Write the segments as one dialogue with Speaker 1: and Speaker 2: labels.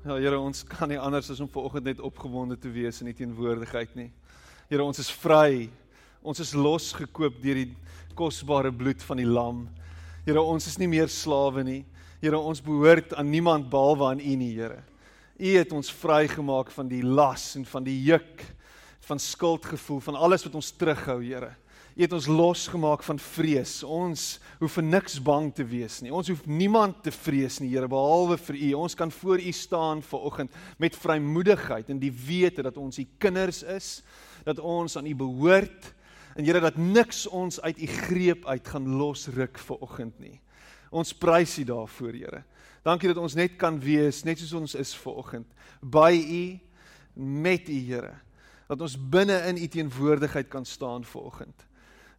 Speaker 1: Ja Here, ons kan nie anders as om vanoggend net opgewonde te wees in U teenwoordigheid nie. Here, ons is vry. Ons is losgekoop deur die kosbare bloed van die lam. Here, ons is nie meer slawe nie. Here, ons behoort aan niemand behalwe aan U nie, Here. U het ons vrygemaak van die las en van die juk van skuldgevoel, van alles wat ons terughou, Here. U het ons losgemaak van vrees. Ons hoef vir niks bang te wees nie. Ons hoef niemand te vrees nie, Here, behalwe vir U. Ons kan voor U staan vanoggend met vrymoedigheid en die wete dat ons U kinders is, dat ons aan U behoort en Here dat niks ons uit U greep uit gaan losruk vanoggend nie. Ons prys U daarvoor, Here. Dankie dat ons net kan wees net soos ons is vanoggend by U met U, Here. Dat ons binne in U teenwoordigheid kan staan vanoggend.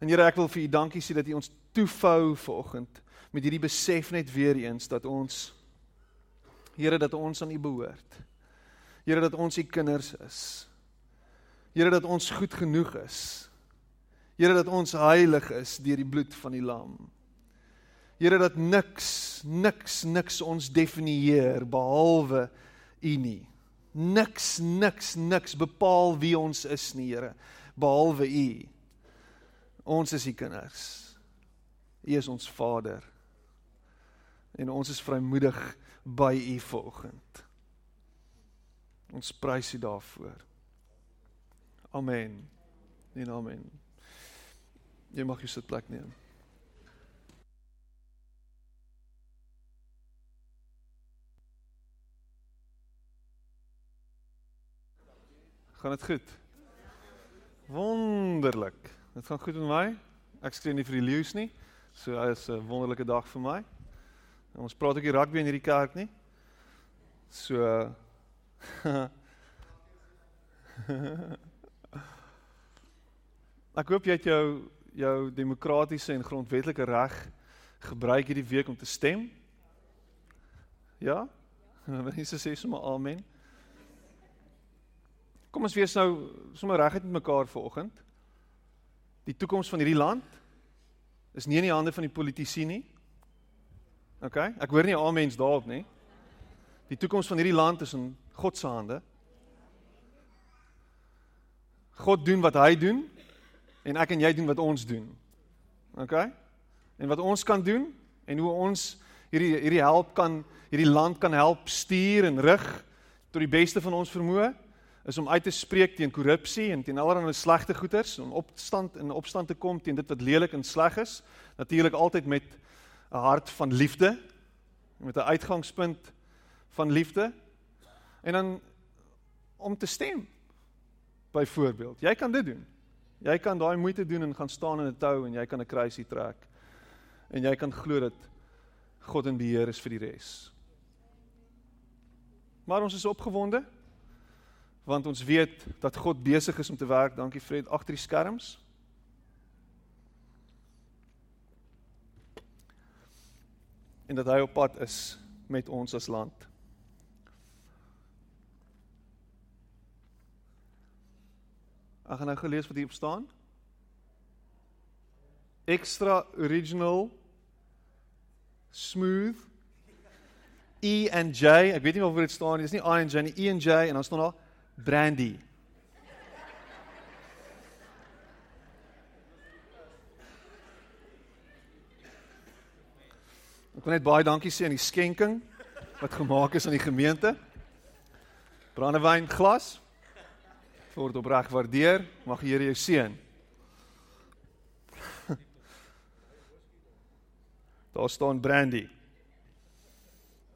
Speaker 1: En Here, ek wil vir U dankie sê dat U ons toefou vanoggend met hierdie besef net weer eens dat ons Here dat ons aan U behoort. Here dat ons U kinders is. Here dat ons goed genoeg is. Here dat ons heilig is deur die bloed van die lam. Here dat niks niks niks ons definieer behalwe U nie. Niks niks niks bepaal wie ons is nie, Here, behalwe U. Ons is die kinders. U is ons Vader. En ons is vrymoedig by U vanoggend. Ons prys U daarvoor. Amen. En amen. Jy mag jou sitplek neem. Gaan dit goed? Wonderlik. Dit gaan goed met my. Ek skree nie vir die leeu's nie. So dit is 'n wonderlike dag my. En ons praat ook hier rugby in hierdie kerk nie. So Ek hoop jy het jou demokratiese en grondwetlike reg gebruik hierdie week om te stem. Ja? Mense sê sommer amen. Kom ons wees nou sommer reguit met mekaar vanoggend. Die toekoms van hierdie land is nie in die hande van die politici nie. OK? Ek hoor nie almens daarop nie. Die toekoms van hierdie land is in God se hande. God doen wat hy doen en ek en jy doen wat ons doen. OK? En wat ons kan doen en hoe ons hierdie hierdie help kan hierdie land kan help stuur en rig tot die beste van ons vermoë is om uit te spreek teen korrupsie en teen allerlei slegte goeders, om opstand in opstand te kom teen dit wat lelik en sleg is, natuurlik altyd met 'n hart van liefde, met 'n uitgangspunt van liefde. En dan om te stem. Byvoorbeeld, jy kan dit doen. Jy kan daai moeite doen en gaan staan in 'n tou en jy kan 'n kruisie trek. En jy kan glo dat God in beheer is vir die res. Maar ons is opgewonde want ons weet dat God besig is om te werk. Dankie Fred agter die skerms. En dat hy op pad is met ons as land. Ek gaan nou gelees wat hier op staan. Extra original smooth E and J. Ek weet nie of dit staan nie. Dis nie I and J nie. E and J en dan staan daar brandy. Ek wil net baie dankie sê aan die skenking wat gemaak is aan die gemeente. Brandewyn glas. Word opreg waardeer. Mag die Here jou seën. Daar staan brandy.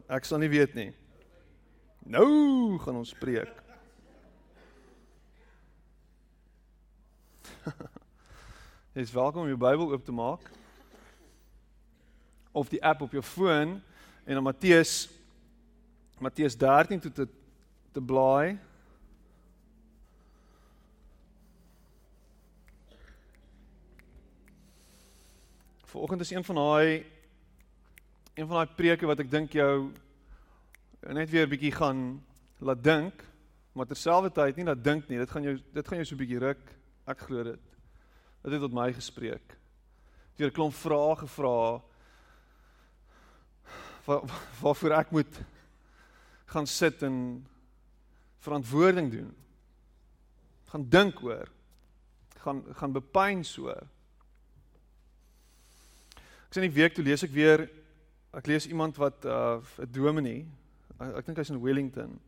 Speaker 1: Ek sal nie weet nie. Nou gaan ons preek. Jy is welkom om jou Bybel oop te maak of die app op jou foon en dan Matteus Matteus 13 toe te te blaai. Vanoggend is een van daai een van daai preke wat ek dink jou net weer 'n bietjie gaan laat dink, maar terselfdertyd nie laat dink nie. Dit gaan jou dit gaan jou so 'n bietjie ruk Ek glo dit. Dit het tot my gespreek. Deur 'n klomp vrae gevra waar waarvoor ek moet gaan sit en verantwoording doen. Gaan dink oor. Gaan gaan bepeins oor. Ek sien die week toe lees ek weer ek lees iemand wat uh, 'n dominee, ek, ek dink hy's in Wellington.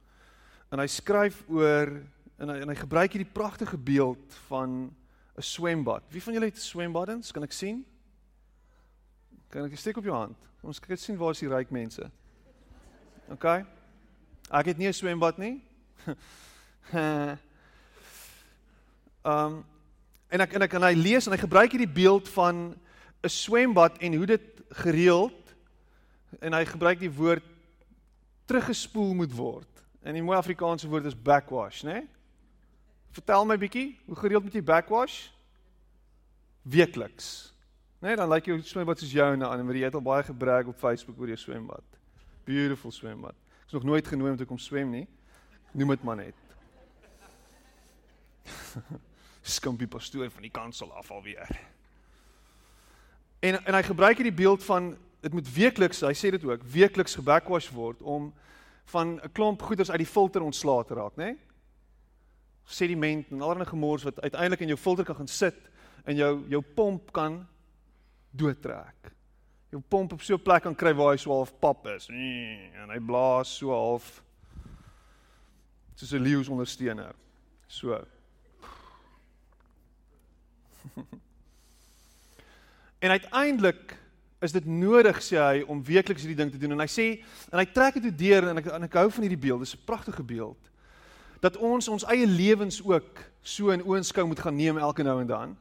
Speaker 1: En hy skryf oor en hy en hy gebruik hierdie pragtige beeld van 'n swembad. Wie van julle het swembaddens? Kan ek sien? Kan ek steek op jou hand? Ons kyk sien waar is die ryk mense. OK. Ek het nie 'n swembad nie. Ehm um, en ek en ek en hy lees en hy gebruik hierdie beeld van 'n swembad en hoe dit gereeld en hy gebruik die woord teruggespoel moet word. En die mooi Afrikaanse woord is backwash, né? Nee? Vertel my bietjie, hoe gereeld moet jy backwash? Weekliks. Nee, dan lyk jou swembad soos jou en Anne Marie het al baie gebrag op Facebook oor jou swembad. Beautiful swembad. Ek is nog nooit genooi om te kom swem nie. Noem dit maar net. Skumpie pastoor van die kansel af alweer. En en hy gebruik hierdie beeld van dit moet weekliks, hy sê dit ook, weekliks gebackwash word om van 'n klomp goeders uit die filter ontslae te raak, né? Nee? Sediment en allerlei gemors wat uiteindelik in jou filter kan gaan sit en jou jou pomp kan doodtrek. Jou pomp op so 'n plek kan kry waar hy so half pap is en hy blaas so half soos 'n leeu ondersteuner. So. en uiteindelik is dit nodig sê hy om weekliks hierdie ding te doen en hy sê en hy trek dit deur en ek en ek hou van hierdie beeld. Dis 'n pragtige beeld dat ons ons eie lewens ook so in oënskou moet gaan neem elke nou en dan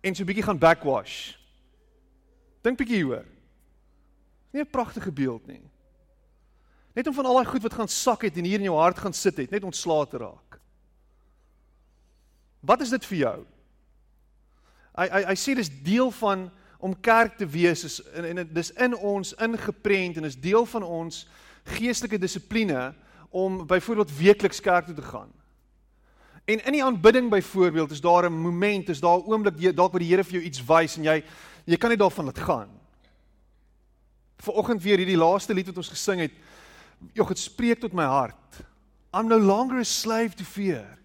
Speaker 1: en so 'n bietjie gaan backwash. Dink bietjie hieroor. Nie 'n pragtige beeld nie. Net om van al daai goed wat gaan sak het en hier in jou hart gaan sit het, net ontslae te raak. Wat is dit vir jou? Hy hy hy sê dis deel van om kerk te wees is en, en dis in ons ingeprent en is deel van ons geestelike dissipline om byvoorbeeld weekliks kerk toe te gaan. En in die aanbidding byvoorbeeld is daar 'n moment, is daar 'n oomblik dalk waar die Here vir jou iets wys en jy jy kan nie daarvan laat gaan. Vanoggend weer hierdie laaste lied wat ons gesing het, jog dit spreek tot my hart. I'm no longer a slave to fear.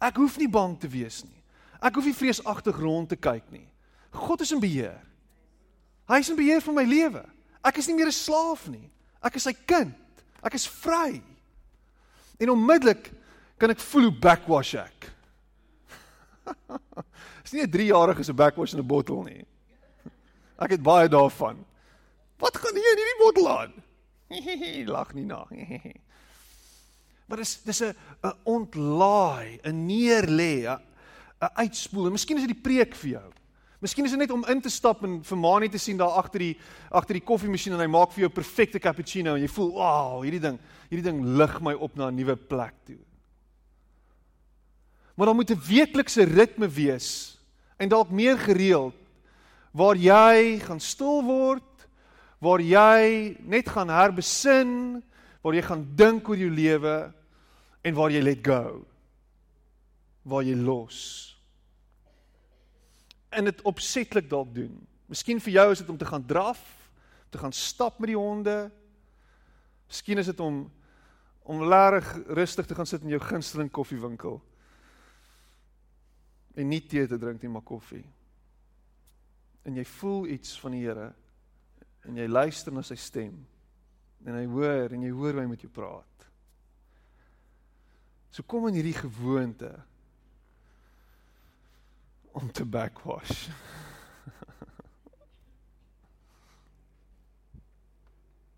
Speaker 1: Ek hoef nie bang te wees nie. Ek hoef nie vreesagtig rond te kyk nie. God is in beheer. Hy is in beheer van my lewe. Ek is nie meer 'n slaaf nie. Ek is sy kind. Ek is vry. En onmiddellik kan ek voel hoe backwash ek. Dis nie 'n 3-jarige se backwash in 'n bottel nie. Ek het baie daarvan. Wat gaan hier in hierdie bottel aan? Lag nie na. Maar dis dis 'n 'n ontlaai, 'n neerlê, 'n uitspoel. Miskien is dit die preek vir jou. Miskien is dit net om in te stap en vir Mani te sien daar agter die agter die koffiemasjien en hy maak vir jou perfekte cappuccino en jy voel, "Wow, hierdie ding, hierdie ding lig my op na 'n nuwe plek toe." Maar daar moet 'n weeklikse ritme wees en dalk meer gereeld waar jy gaan stil word, waar jy net gaan herbesin, waar jy gaan dink oor jou lewe en waar jy let go. Waar jy los in dit opsetlik dalk doen. Miskien vir jou is dit om te gaan draf, te gaan stap met die honde. Miskien is dit om om lekker rustig te gaan sit in jou gunsteling koffiewinkel. En nie tee te drink nie, maar koffie. En jy voel iets van die Here en jy luister na sy stem. En hy hoor en jy hoor hoe hy met jou praat. So kom in hierdie gewoonte om te backwash.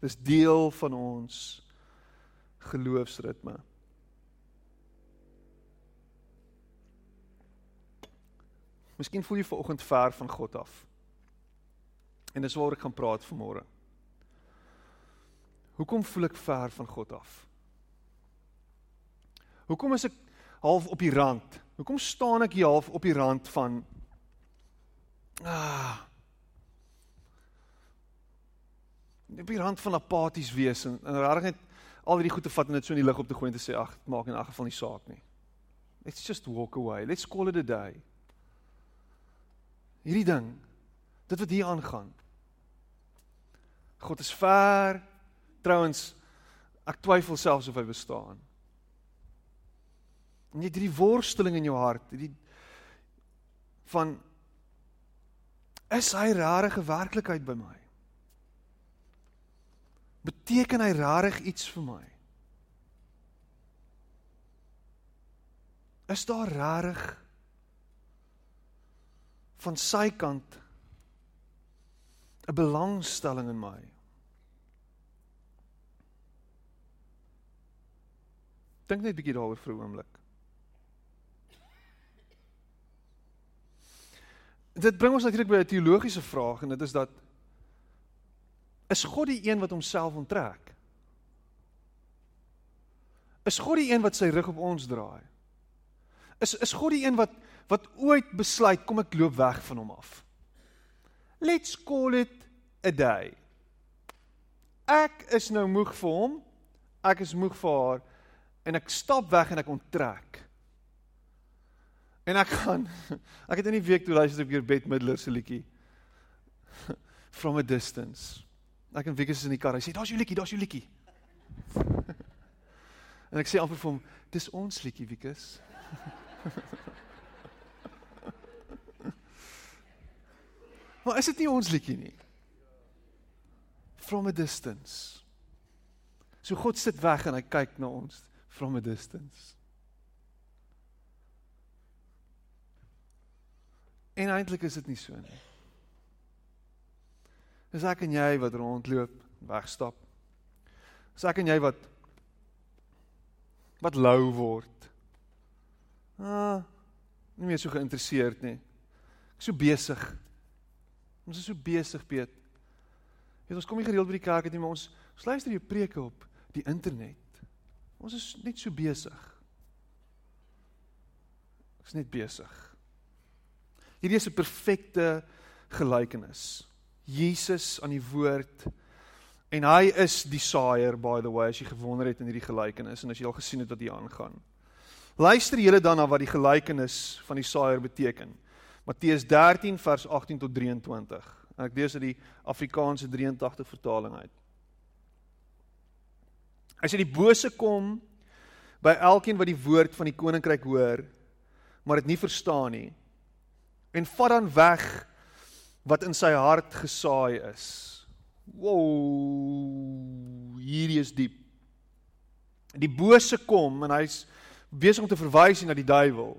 Speaker 1: Dis deel van ons geloofsritme. Miskien voel jy vanoggend ver van God af. En dis waaroor ek gaan praat vanmôre. Hoekom voel ek ver van God af? Hoekom is ek half op die rand? Hoekom staan ek half op die rand van ah op die rand van apaties wees en, en regtig net al hierdie goed te vat en dit so in die lug op te gooi en te sê ag, maak in elk geval nie saak nie. Let's just walk away. Let's call it a day. Hierdie ding, dit wat hier aangaan. God is ver. Trouwens, Ek twyfel selfs of hy bestaan. En jy het hierdie worsteling in jou hart, hierdie van is hy 'n werklikheid by my? Beteken hy regtig iets vir my? Is daar regtig van sy kant 'n belangstelling in my? Dink net 'n bietjie daaroor vir 'n oomblik. Dit bring ons natuurlik by 'n teologiese vraag en dit is dat is God die een wat homself onttrek? Is God die een wat sy rug op ons draai? Is is God die een wat wat ooit besluit kom ek loop weg van hom af? Let's call it a day. Ek is nou moeg vir hom. Ek is moeg vir haar en ek stap weg en ek onttrek. En ek gaan ek het in die week toe luister op hier Bette Midler se liedjie from a distance. Ek en Wieke is in die kar. Hy sê daar's jou liedjie, daar's jou liedjie. en ek sê amper vir hom, dis ons liedjie Wieke. maar is dit nie ons liedjie nie? From a distance. So God sit weg en hy kyk na ons from a distance. En eintlik is dit nie so nie. Dis ek en jy wat rondloop, wegstap. Dis ek en jy wat wat lou word. Ah, nie meer so geïnteresseerd nie. Ek so besig. Ons is so besig, Piet. Jy weet ons kom nie gereeld by die kerk nie, maar ons, ons luister jou preke op die internet. Ons is net so besig. Ons is net besig. Hierdie is 'n perfekte gelykenis. Jesus aan die woord en hy is die saaier by the way as jy gewonder het in hierdie gelykenis en as jy al gesien het wat hier aangaan. Luister julle dan na wat die gelykenis van die saaier beteken. Matteus 13 vers 18 tot 23. Ek lees uit die Afrikaanse 83 vertaling uit. As jy die bose kom by elkeen wat die woord van die koninkryk hoor, maar dit nie verstaan nie, en vat dan weg wat in sy hart gesaai is. Wow, hierdie is diep. Die bose kom en hy's besig om te verwys na die duiwel,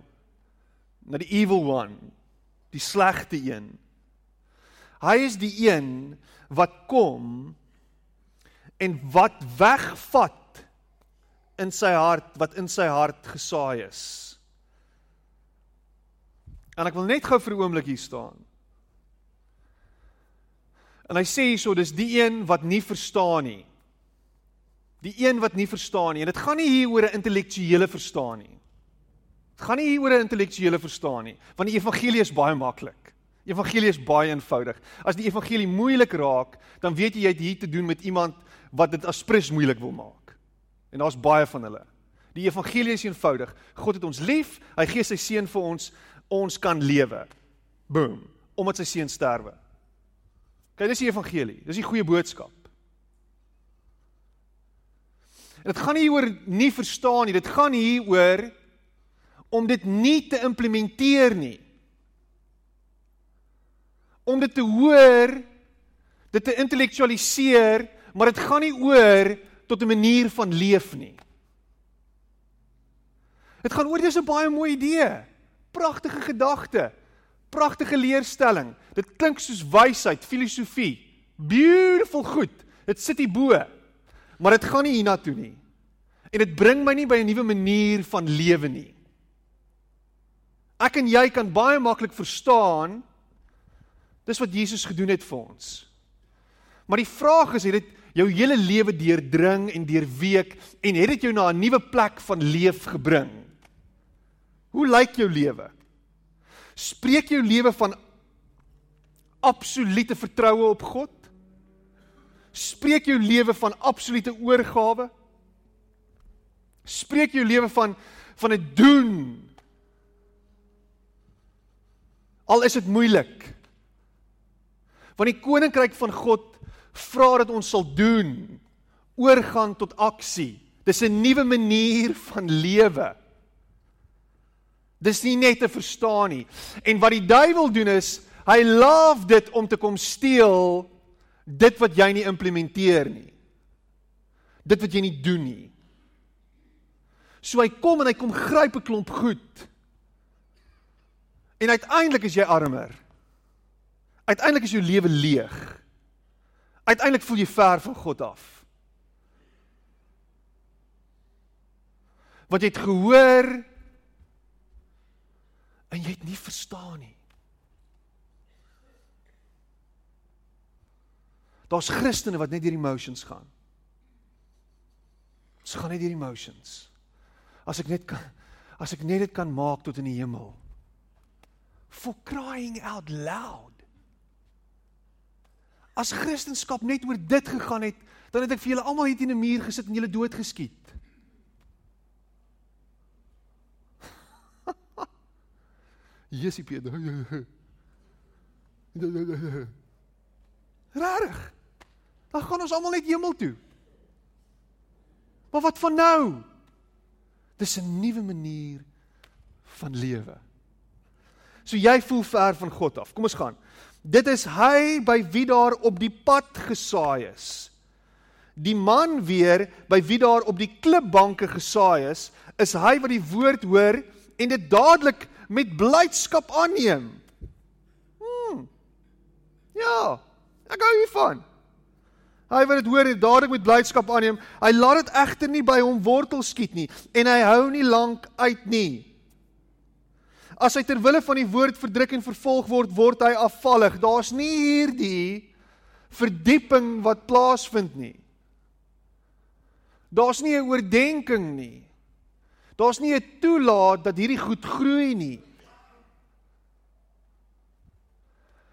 Speaker 1: na die evil one, die slegte een. Hy is die een wat kom en wat wegvat in sy hart wat in sy hart gesaai is. En ek wil net gou vir 'n oomblik hier staan. En hy sê hierso dis die een wat nie verstaan nie. Die een wat nie verstaan nie. En dit gaan nie hier oor 'n intellektuele verstaan nie. Dit gaan nie hier oor 'n intellektuele verstaan nie, want die evangelie is baie maklik. Evangelie is baie eenvoudig. As die evangelie moeilik raak, dan weet jy jy het hier te doen met iemand wat dit as prins moeilik wil maak. En daar's baie van hulle. Die evangelie is eenvoudig. God het ons lief. Hy gee sy seun vir ons. Ons kan lewe. Boom. Omdat sy seun sterwe. Kyk, dis die evangelie. Dis die goeie boodskap. En dit gaan nie oor nie verstaan nie. Dit gaan hier oor om dit nie te implementeer nie. Om dit te hoor, dit te intellektualiseer, maar dit gaan nie oor tot 'n manier van leef nie. Dit gaan oor dis 'n baie mooi idee. Pragtige gedagte. Pragtige leerstelling. Dit klink soos wysheid, filosofie. Beautiful goed. Dit sit hier bo. Maar dit gaan nie hiernatoe nie. En dit bring my nie by 'n nuwe manier van lewe nie. Ek en jy kan baie maklik verstaan dis wat Jesus gedoen het vir ons. Maar die vraag is, het dit jou hele lewe deurdring en deurweek en het dit jou na 'n nuwe plek van leef gebring? Hoe lyk jou lewe? Spreek jou lewe van absolute vertroue op God? Spreek jou lewe van absolute oorgawe? Spreek jou lewe van van 'n doen? Al is dit moeilik. Want die koninkryk van God vra dat ons sal doen oorgaan tot aksie. Dis 'n nuwe manier van lewe. Dis nie net te verstaan nie. En wat die duiwel doen is, hy laaf dit om te kom steel dit wat jy nie implementeer nie. Dit wat jy nie doen nie. So hy kom en hy kom gryp 'n klomp goed. En uiteindelik is jy armer. Uiteindelik is jou lewe leeg. Uiteindelik voel jy ver van God af. Wat jy het gehoor nie verstaan nie. Daar's Christene wat net deur emotions gaan. Ons gaan net deur emotions. As ek net kan as ek net dit kan maak tot in die hemel. For crying out loud. As Christendom net oor dit gegaan het, dan het ek vir julle almal hier teen 'n muur gesit en julle doodgeskiet. Jesusie Peter. Rarig. Dan gaan ons almal net hemel toe. Maar wat van nou? Dis 'n nuwe manier van lewe. So jy voel ver van God af. Kom ons gaan. Dit is hy by wie daar op die pad gesaai is. Die man weer by wie daar op die klipbanke gesaai is, is hy wat die woord hoor en dit dadelik met blydskap aanneem. Hmm. Ja, ek hou hiervan. Hy wat dit hoor en dadelik met blydskap aanneem, hy laat dit egter nie by hom wortel skiet nie en hy hou nie lank uit nie. As hy ter wille van die woord verdruk en vervolg word, word hy afvallig. Daar's nie hierdie verdieping wat plaasvind nie. Daar's nie 'n oordeenking nie. Daar's nie 'n toelaat dat hierdie goed groei nie.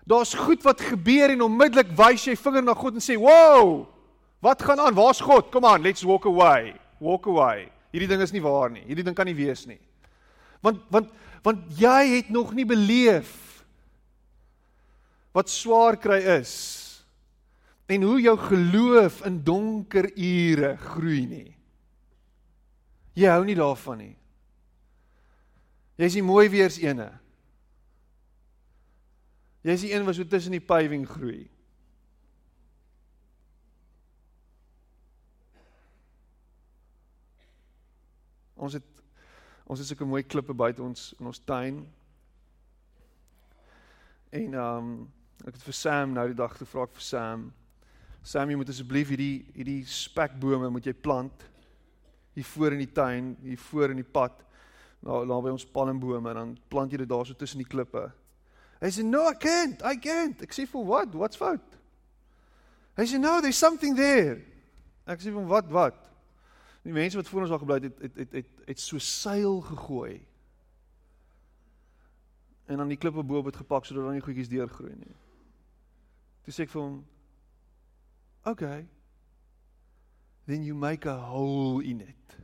Speaker 1: Daar's goed wat gebeur en onmiddellik wys jy vinger na God en sê, "Wow! Wat gaan aan? Waar's God? Kom aan, let's walk away. Walk away. Hierdie ding is nie waar nie. Hierdie ding kan nie wees nie." Want want want jy het nog nie beleef wat swaar kry is en hoe jou geloof in donker ure groei nie. Jy hou nie daarvan nie. Jy's die mooi weers ene. Jy's die een wat so tussen die paving groei. Ons het Ons het sulke mooi klippe buite ons in ons tuin. En ehm um, ek het vir Sam nou die dag gevra vir Sam. Sam, jy moet asseblief hierdie hierdie spekbome moet jy plant hier voor in die tuin, hier voor in die pad. Nou daar by ons palmbome en dan plant jy dit daar so tussen die klippe. Hy sê no, I can't. I can't. Ek sê for what? What's fout? Hy sê no, there's something there. Ek sê van wat wat? Die mense wat voor ons al gebly het, het het het het so seil gegooi. En dan die klippe bo op het gepak sodat dan nie goedjies deurgroei nie. Toe sê ek vir hom, "Okay. Then you make a hole in it."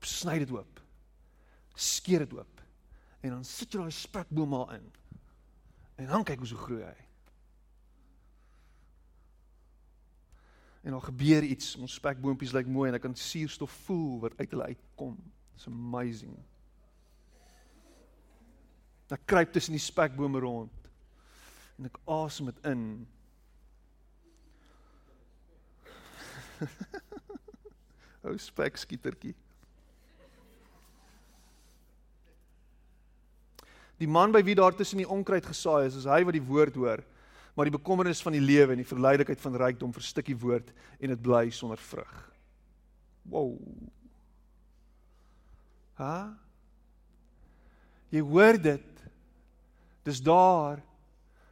Speaker 1: Sny dit oop. Skeer dit oop. En dan sit jy daai spekboom maar in. En dan kyk hoe so groei hy. en dan gebeur iets. Ons spekboompies lyk mooi en ek kan suurstof voel wat uit hulle uitkom. It's amazing. Ek kruip tussen die spekbome rond en ek asem dit in. Ou spekskietertjie. Die man by wie daar tussen die onkruid gesaai is, is hy wat die woord hoor maar die bekommernis van die lewe en die verleidelikheid van rykdom verstik die woord en dit bly sonder vrug. Wow. Ha? Jy hoor dit. Dis daar.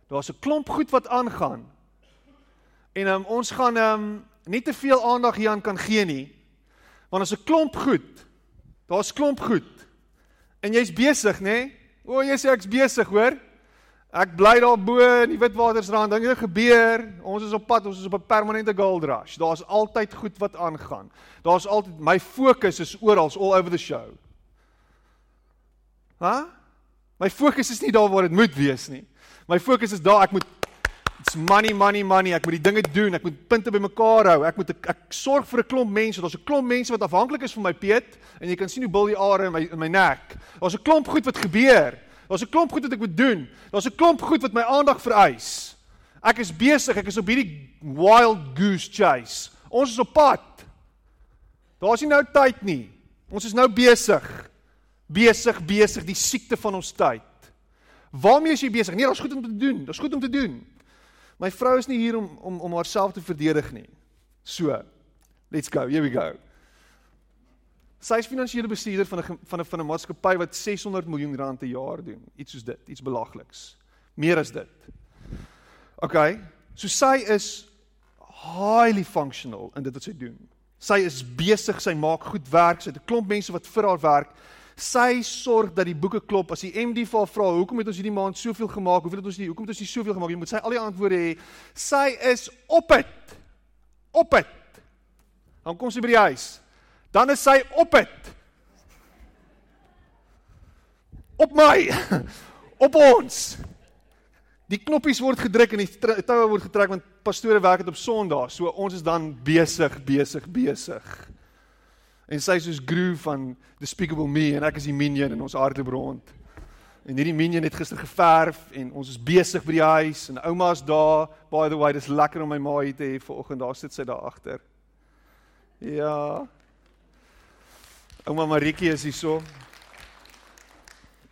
Speaker 1: Daar's 'n klomp goed wat aangaan. En um, ons gaan um nie te veel aandag hieraan kan gee nie. Want as 'n klomp goed. Daar's klomp goed. En jy's besig, nê? Nee? O, jy sê ek's besig, hoor? Ek bly daar bo in die Witwatersrand. Dinge gebeur. Ons is op pad, ons is op 'n permanente gold rush. Daar's altyd goed wat aangaan. Daar's altyd my fokus is oral, all over the show. Hæ? My fokus is nie daar waar dit moet wees nie. My fokus is daar ek moet It's money, money, money. Ek moet die dinge doen. Ek moet punte bymekaar hou. Ek moet ek sorg vir 'n klomp mense. Daar's 'n klomp mense wat afhanklik is van my Piet en jy kan sien hoe bil die are in my in my nek. Daar's 'n klomp goed wat gebeur. Daar's 'n klomp goed wat ek moet doen. Daar's 'n klomp goed wat my aandag vereis. Ek is besig. Ek is op hierdie wild goose chase. Ons is op pad. Daar's nie nou tyd nie. Ons is nou besig. Besig, besig die siekte van ons tyd. Waarmee is jy besig? Nee, daar's goed om te doen. Daar's goed om te doen. My vrou is nie hier om om om haarself te verdedig nie. So, let's go. Here we go. Sy is finansiële bestuurder van 'n van 'n van 'n maatskappy wat 600 miljoen rand per jaar doen. Iets soos dit, iets belagliks. Meer as dit. OK. So sy is highly functional in dit wat sy doen. Sy is besig, sy maak goed werk, sy het 'n klomp mense wat vir haar werk. Sy sorg dat die boeke klop. As die MD vir haar vra, "Hoekom het ons hierdie maand soveel gemaak? Hoeveel het ons nie? Hoekom het ons nie soveel gemaak nie?" Moet sy al die antwoorde hê. Sy is op dit. Op dit. Dan kom sy by die huis. Dan is sy op dit. Op my. Op ons. Die knoppies word gedruk en die toue word getrek want pastore werk dit op Sondag. So ons is dan besig, besig, besig. En sy is soos Gru van Despicable Me en ek is die minion en ons hardloop rond. En hierdie minion het gister geverf en ons is besig by die huis en ouma's daar. By the way, dis lekker om my ma hier te hê vanoggend. Daar sit sy daar agter. Ja. Ouma Maritjie is hier so.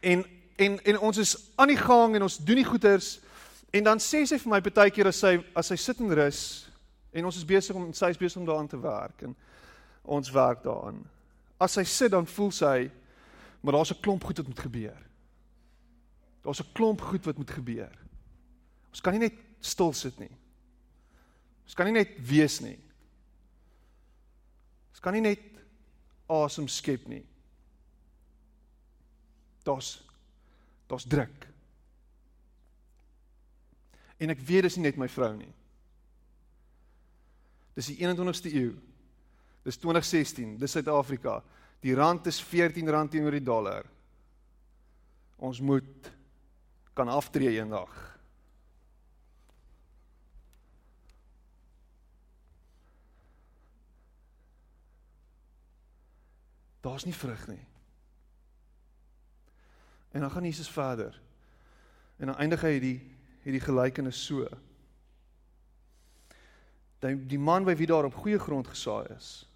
Speaker 1: En en en ons is aan die gang en ons doen die goeters en dan sê sy vir my baie keer as sy as sy sit en rus en ons is besig om sy is besig om daaraan te werk en ons werk daaraan. As sy sit dan voel sy maar daar's 'n klomp goed wat moet gebeur. Daar's 'n klomp goed wat moet gebeur. Ons kan nie net stil sit nie. Ons kan nie net wees nie. Ons kan nie net asem skep nie. Daar's daar's druk. En ek weet dis nie net my vrou nie. Dis die 21ste eeu. Dis 2016, dis Suid-Afrika. Die rand is R14 teenoor die dollar. Ons moet kan aftree eendag. Daar's nie vrug nie. En dan gaan Jesus verder. En dan eindig hy die hierdie gelykenis so. Die die man by wie daar op goeie grond gesaai is,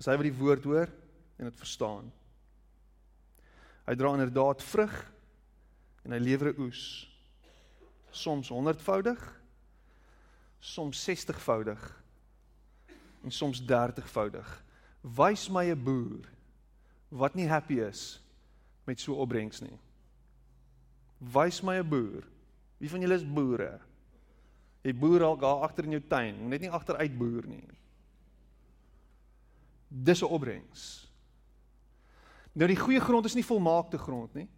Speaker 1: is hy wat die woord hoor en dit verstaan. Hy dra inderdaad vrug en hy lewer oes. Soms 100voudig, soms 60voudig en soms 30voudig. Wys my 'n boer wat nie happy is met so opbrengs nie. Wys my 'n boer. Wie van julle is boere? Jy boer al daar agter in jou tuin, net nie agteruit boer nie. Dis 'n opbrengs. Nou die goeie grond is nie volmaakte grond nie.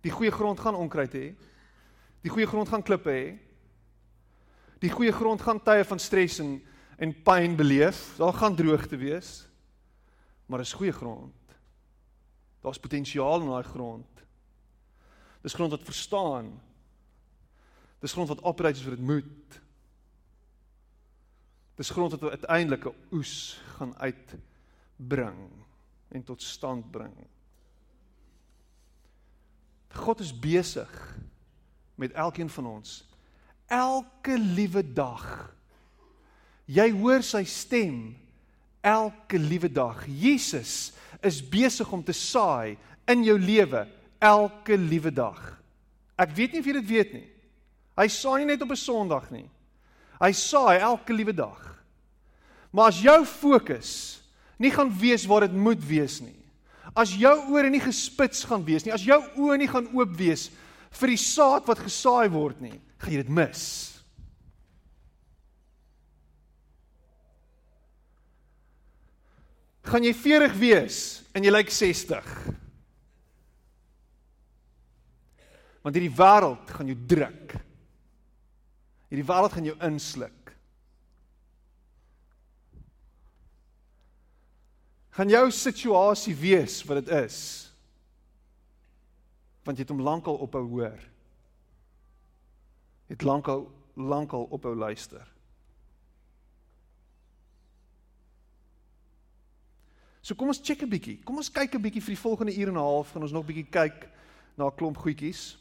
Speaker 1: Die goeie grond gaan onkruid hê. Die goeie grond gaan klippe hê. Die goeie grond gaan tye van stres en en pyn beleef. Daar gaan droogte wees. Maar is goeie grond. Daar's potensiaal in daai grond. Dis grond wat verstaan. Dis grond wat opreg is wat dit moet. Dis grond wat uiteindelik 'n oes gaan uitbring en tot stand bring. God is besig met elkeen van ons. Elke liewe dag. Jy hoor sy stem elke liewe dag. Jesus is besig om te saai in jou lewe elke liewe dag. Ek weet nie of jy dit weet nie. Hy saai nie net op 'n Sondag nie. Hy saai elke liewe dag. Maar as jou fokus nie gaan wees waar dit moet wees nie. As jou ore nie gespits gaan wees nie, as jou oë nie gaan oop wees vir die saad wat gesaai word nie, gaan jy dit mis. Gaan jy 40 wees en jy lyk 60? Want hierdie wêreld gaan jou druk. Hierdie wêreld gaan jou insluk. Gaan jou situasie wees wat dit is. Want jy het hom lankal ophou hoor. het lankal lankal ophou luister. So kom ons check 'n bietjie. Kom ons kyk 'n bietjie vir die volgende uur en 'n half gaan ons nog bietjie kyk na 'n klomp goedjies.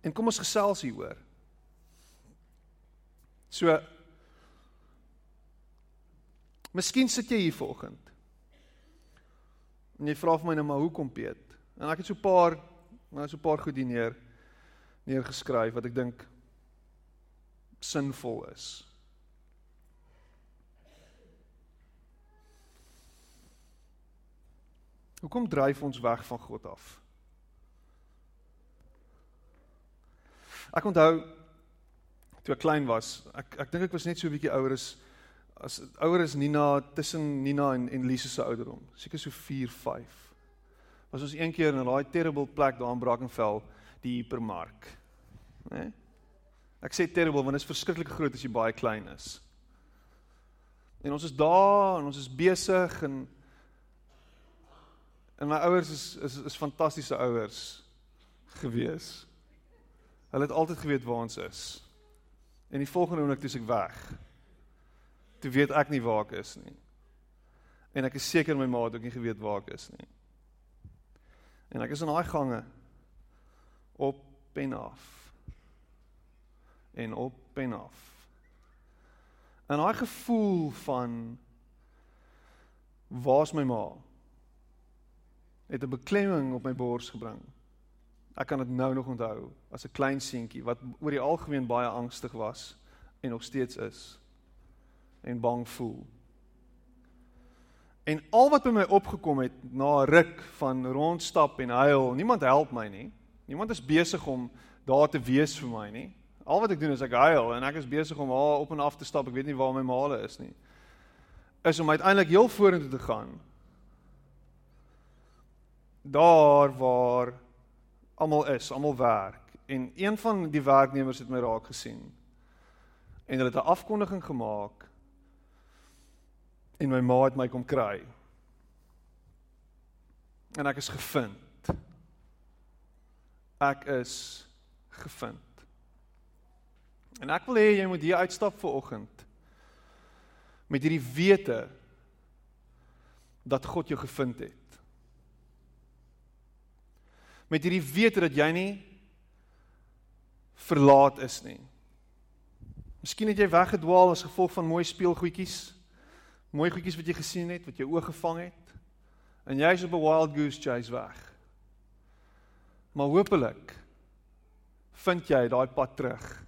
Speaker 1: En kom ons gesels hieroor. So Miskien sit jy hier vanoggend. En jy vra vir my nou maar hoekom Piet? En ek het so 'n paar maar so 'n paar goed hier neer neergeskryf wat ek dink sinvol is. Hoekom dryf ons weg van God af? Ek onthou toe ek klein was, ek ek dink ek was net so 'n bietjie ouer as as ouer as Nina tussen Nina en en Lise se ouderdom. Seker so 4, 5. Was ons een keer in daai terrible plek daar in Brackenfell, die hipermark. Né? Nee? Ek sê terrible want dit is verskriklik groot as jy baie klein is. En ons is daar en ons is besig en en my ouers is is is fantastiese ouers gewees. Hulle het altyd geweet waar ons is. En die volgende oomblik toe ek weg. Toe weet ek nie waar ek is nie. En ek is seker my ma het ook nie geweet waar ek is nie. En ek is in daai gange op en af. En op en af. En daai gevoel van waar's my ma? Het 'n beklemming op my bors gebring. Ek kan dit nou nog onthou as 'n klein seentjie wat oor die algemeen baie angstig was en nog steeds is en bang voel. En al wat by my opgekom het na 'n ruk van rondstap en huil, niemand help my nie. Niemand is besig om daar te wees vir my nie. Al wat ek doen is ek huil en ek is besig om haar op en af te stap. Ek weet nie waar my maale is nie. Is om uiteindelik heel vorentoe te gaan. Daar waar almal is, almal werk en een van die werknemers het my raak gesien. En hulle het 'n afkondiging gemaak en my ma het my kom kry. En ek is gevind. Ek is gevind. En ek wil hê jy moet hier uitstap vir oggend met hierdie wete dat God jou gevind het. Met hierdie wete dat jy nie verlaat is nie. Miskien het jy weggedwaal as gevolg van mooi speelgoedjies mooi goedjies wat jy gesien het, wat jou oog gevang het. En jy's op 'n wild goose chase weg. Maar hopelik vind jy daai pad terug.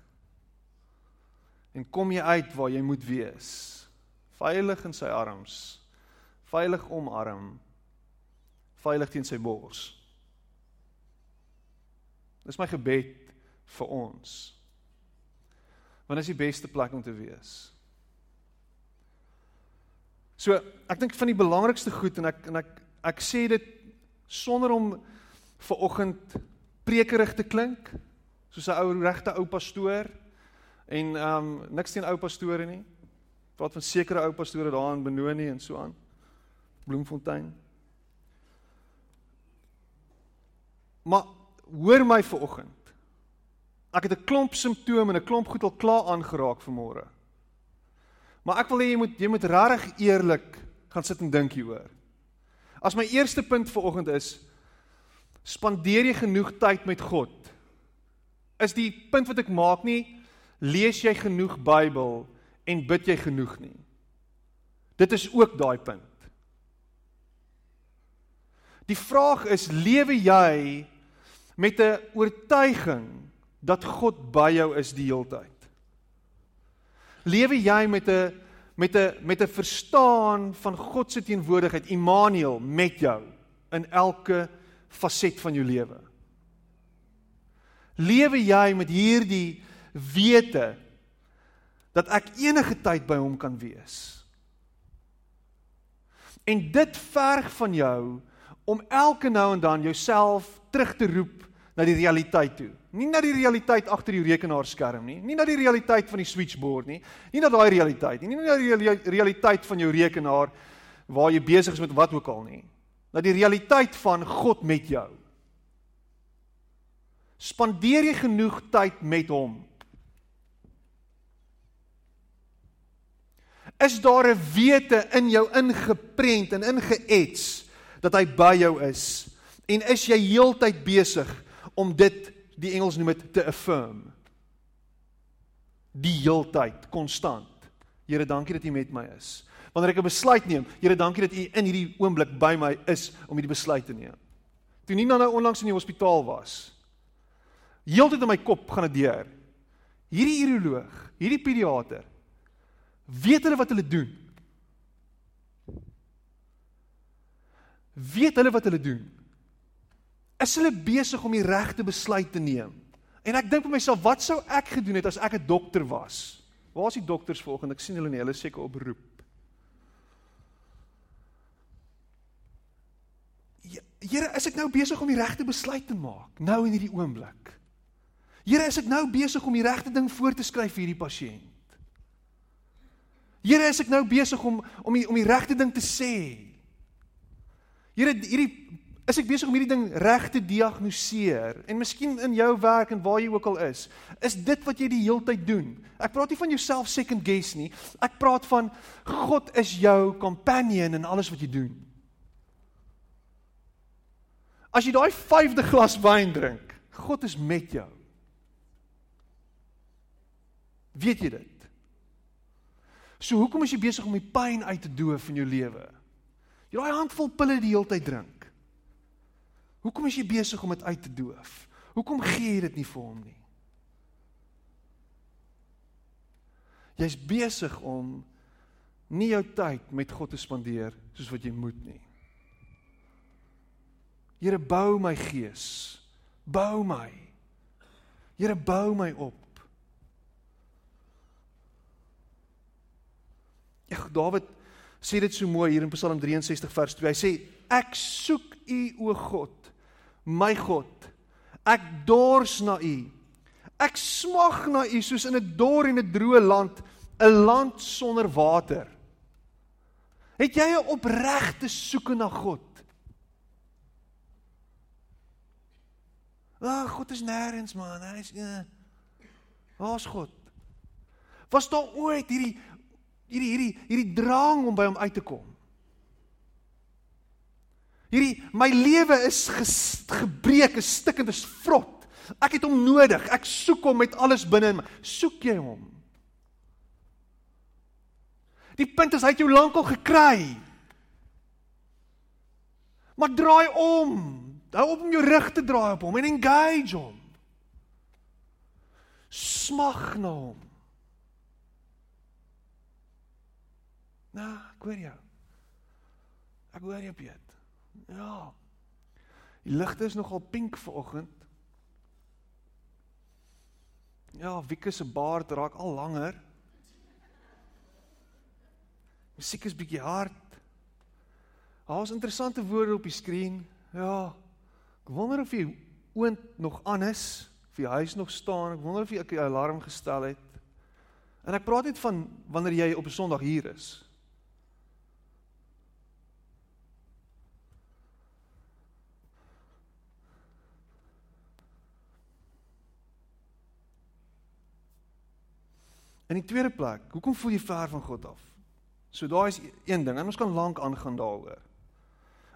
Speaker 1: En kom jy uit waar jy moet wees. Veilig in sy arms. Veilig omarm. Veilig teen sy bors. Dis my gebed vir ons. Want dit is die beste plek om te wees. So, ek dink van die belangrikste goed en ek en ek ek sê dit sonder om ver oggend prekerig te klink, soos 'n ou regte ou pastoor en ehm um, niks teen ou pastore nie. Praat van sekere ou pastore daar in Benoni en so aan. Bloemfontein. Maar hoor my ver oggend. Ek het 'n klomp simptome en 'n klomp goed al klaar aangeraak vanmôre. Maar ek wil hê jy moet jy moet regtig eerlik gaan sit en dink hieroor. As my eerste punt vir oggend is spandeer jy genoeg tyd met God? Is die punt wat ek maak nie lees jy genoeg Bybel en bid jy genoeg nie? Dit is ook daai punt. Die vraag is lewe jy met 'n oortuiging dat God by jou is die hele tyd? lewe jy met 'n met 'n met 'n verstaan van God se teenwoordigheid Immanuel met jou in elke faset van jou lewe. Lewe jy met hierdie wete dat ek enige tyd by hom kan wees. En dit verg van jou om elke nou en dan jouself terug te roep na die realiteit toe. Nie na die realiteit agter die rekenaarskerm nie, nie na die realiteit van die switchboard nie, nie na daai realiteit nie, nie na die realiteit van jou rekenaar waar jy besig is met wat ook al nie. Na die realiteit van God met jou. Spandeer jy genoeg tyd met hom? Is daar 'n wete in jou ingeprent en ingeets dat hy by jou is? En is jy heeltyd besig om dit, die Engels noem dit te affirm? Die heeltyd, konstant. Here, dankie dat U met my is. Wanneer ek 'n besluit neem, Here, dankie dat U in hierdie oomblik by my is om hierdie besluit te neem. Toe nie nou onlangs in die hospitaal was. Heeltyd in my kop gaan dit deur. Hierdie uroloog, hierdie pediater, Weet hulle wat hulle doen? Weet hulle wat hulle doen? Is hulle besig om die regte besluit te neem? En ek dink vir myself, wat sou ek gedoen het as ek 'n dokter was? Waar is die dokters volgende? Ek sien hulle nie, hulle seker op beroep. Here, is ek nou besig om die regte besluit te maak nou in hierdie oomblik? Here, is ek nou besig om die regte ding voor te skryf vir hierdie pasiënt? Here, is ek nou besig om om die, om die regte ding te sê? Here, hierdie is ek besig om hierdie ding reg te diagnoseer? En miskien in jou werk en waar jy ook al is, is dit wat jy die hele tyd doen. Ek praat nie van jouself second guess nie. Ek praat van God is jou companion in alles wat jy doen. As jy daai 5de glas wyn drink, God is met jou. Weet jy dit? So hoekom is jy besig om die pyn uit te doof in jou lewe? Jy daai handvol pille die hele tyd drink. Hoekom is jy besig om dit uit te doof? Hoekom gee jy dit nie vir hom nie? Jy's besig om nie jou tyd met God te spandeer soos wat jy moet nie. Here bou my gees. Bou my. Here bou my op. Ag Dawid sê dit so mooi hier in Psalm 63 vers 2. Hy sê ek soek U o God, my God. Ek dors na U. Ek smag na U soos in 'n dor en 'n droë land, 'n land sonder water. Het jy 'n opregte soeke na God? Ag, God is nêrens man, hy is uh, Waar's God? Was daar ooit hierdie hierdie hierdie hierdie drang om by hom uit te kom. Hierdie my lewe is ges, gebreek, is stikkend, is vrot. Ek het hom nodig. Ek soek hom met alles binne in my. Soek jy hom? Die punt is hy het jou lankal gekry. Maar draai om. Hou op om jou rug te draai op hom en engage hom. Smag na hom. Nou, ek hoor jou. Ek hoor jou, Piet. Ja. Die ligte is nogal pink vanoggend. Ja, Wieke se baard raak al langer. Musiek is bietjie hard. Daar's interessante woorde op die skerm. Ja. Ek wonder of jy oond nog aan is, of jy huis nog staan. Ek wonder of jy 'n alarm gestel het. En ek praat net van wanneer jy op 'n Sondag hier is. In die tweede plek, hoekom voel jy ver van God af? So daai is een ding en ons kan lank aangaan daaroor.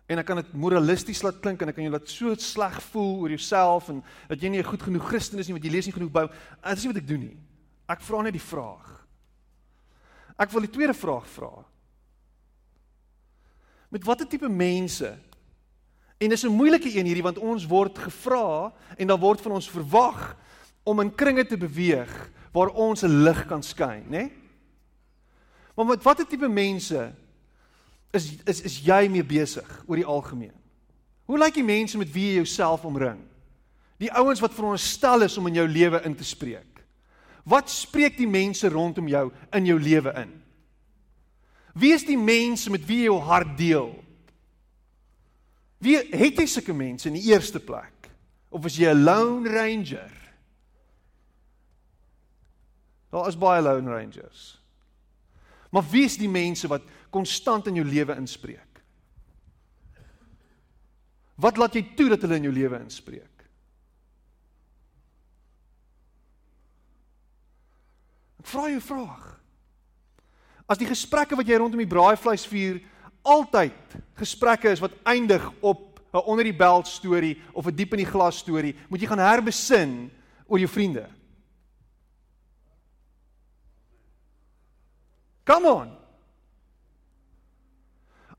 Speaker 1: En ek kan dit moralisties laat klink en ek kan jou laat so sleg voel oor jouself en dat jy nie 'n goed genoeg Christen is nie want jy lees nie genoeg Bybel. Dit is nie wat ek doen nie. Ek vra net die vraag. Ek wil die tweede vraag vra. Met watter tipe mense? En dis 'n moeilike een hierdie want ons word gevra en dan word van ons verwag om in kringe te beweeg waar ons 'n lig kan skyn, né? Nee? Maar met watter tipe mense is is is jy mee besig oor die algemeen? Hoe lyk die mense met wie jy jouself omring? Die ouens wat veronderstel is om in jou lewe in te spreek. Wat spreek die mense rondom jou in jou lewe in? Wie is die mense met wie jy jou hart deel? Wie het jy sulke mense in die eerste plek? Of is jy 'n lone ranger? Daar is baie lone rangers. Maar wie is die mense wat konstant in jou lewe inspreek? Wat laat jy toe dat hulle in jou lewe inspreek? Ek vra jou 'n vraag. As die gesprekke wat jy rondom die braaivleisvuur altyd gesprekke is wat eindig op 'n onder die beld storie of 'n diep in die glas storie, moet jy gaan herbesin oor jou vriende. Come on.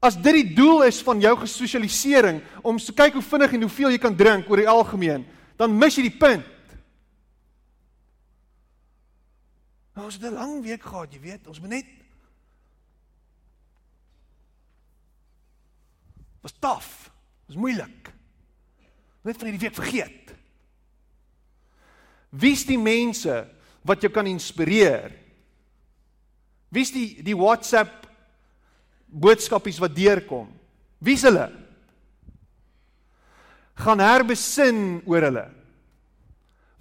Speaker 1: As dit die doel is van jou gesosialisering om te kyk hoe vinnig en hoeveel jy kan drink oor die algemeen, dan mis jy die punt. Nou, ons het 'n lang week gehad, jy weet, ons moet net was taaf. Was moeilik. Net van hierdie week vergeet. Wie's die mense wat jou kan inspireer? Wie's die die WhatsApp boodskapies wat deurkom? Wie's hulle? Gaan herbesin oor hulle.